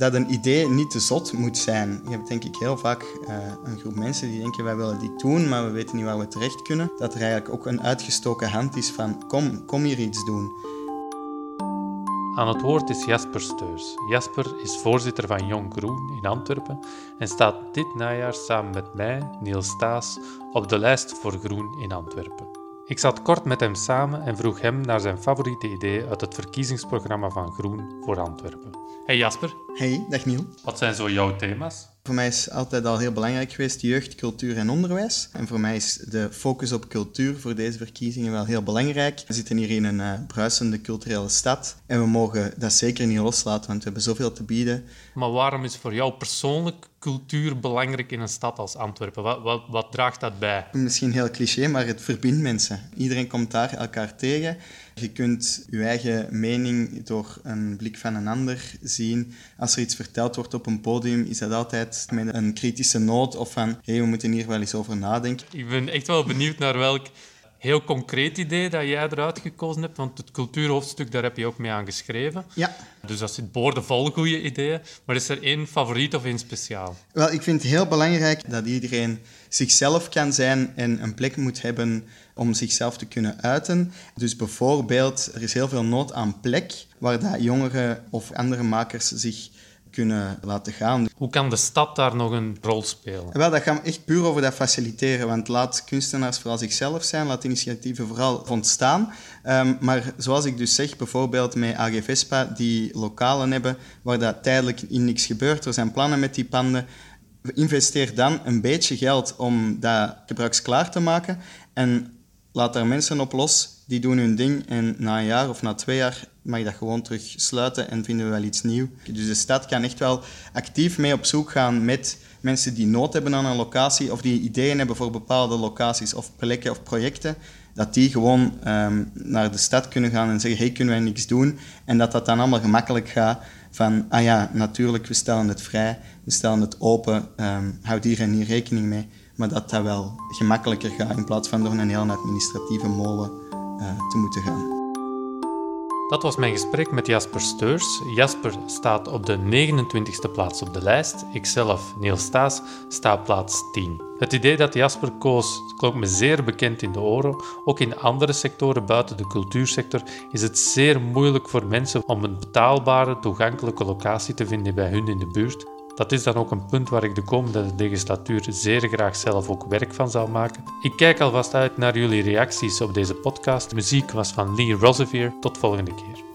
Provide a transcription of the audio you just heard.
dat een idee niet te zot moet zijn. Je hebt denk ik heel vaak uh, een groep mensen die denken wij willen dit doen, maar we weten niet waar we terecht kunnen. Dat er eigenlijk ook een uitgestoken hand is van kom, kom hier iets doen. Aan het woord is Jasper Steurs. Jasper is voorzitter van Jong Groen in Antwerpen en staat dit najaar samen met mij, Niels Staes, op de lijst voor Groen in Antwerpen. Ik zat kort met hem samen en vroeg hem naar zijn favoriete idee uit het verkiezingsprogramma van Groen voor Antwerpen. Hey Jasper. Hey, dag Niel. Wat zijn zo jouw thema's? Voor mij is altijd al heel belangrijk geweest jeugd, cultuur en onderwijs. En voor mij is de focus op cultuur voor deze verkiezingen wel heel belangrijk. We zitten hier in een uh, bruisende culturele stad en we mogen dat zeker niet loslaten, want we hebben zoveel te bieden. Maar waarom is voor jou persoonlijk cultuur belangrijk in een stad als Antwerpen? Wat, wat, wat draagt dat bij? Misschien heel cliché, maar het verbindt mensen. Iedereen komt daar elkaar tegen. Je kunt je eigen mening door een blik van een ander zien. Als er iets verteld wordt op een podium, is dat altijd met een kritische noot of van hé, hey, we moeten hier wel eens over nadenken. Ik ben echt wel benieuwd naar welk heel concreet idee dat jij eruit gekozen hebt, want het cultuurhoofdstuk, daar heb je ook mee aan geschreven. Ja. Dus dat zit boordevol goede ideeën. Maar is er één favoriet of één speciaal? Wel, ik vind het heel belangrijk dat iedereen zichzelf kan zijn en een plek moet hebben om zichzelf te kunnen uiten. Dus bijvoorbeeld, er is heel veel nood aan plek waar dat jongeren of andere makers zich kunnen laten gaan. Hoe kan de stad daar nog een rol spelen? Wel, dat gaat echt puur over dat faciliteren. Want laat kunstenaars vooral zichzelf zijn, laat initiatieven vooral ontstaan. Um, maar zoals ik dus zeg, bijvoorbeeld met AG Vespa, die lokalen hebben waar dat tijdelijk in niks gebeurt. Er zijn plannen met die panden. Investeer dan een beetje geld om dat gebruiksklaar te maken. En laat daar mensen op los, die doen hun ding en na een jaar of na twee jaar mag je dat gewoon terug sluiten en vinden we wel iets nieuws. Dus de stad kan echt wel actief mee op zoek gaan met mensen die nood hebben aan een locatie of die ideeën hebben voor bepaalde locaties of plekken of projecten, dat die gewoon um, naar de stad kunnen gaan en zeggen, hey, kunnen wij niks doen? En dat dat dan allemaal gemakkelijk gaat van, ah ja, natuurlijk, we stellen het vrij, we stellen het open, um, houd hier en hier rekening mee maar dat dat wel gemakkelijker gaat in plaats van door een heel administratieve molen te moeten gaan. Dat was mijn gesprek met Jasper Steurs. Jasper staat op de 29e plaats op de lijst. Ikzelf, Niels Staes, sta plaats 10. Het idee dat Jasper koos klonk me zeer bekend in de oren. Ook in andere sectoren buiten de cultuursector is het zeer moeilijk voor mensen om een betaalbare, toegankelijke locatie te vinden bij hun in de buurt. Dat is dan ook een punt waar ik de komende legislatuur zeer graag zelf ook werk van zal maken. Ik kijk alvast uit naar jullie reacties op deze podcast. De muziek was van Lee Rosevier. Tot volgende keer.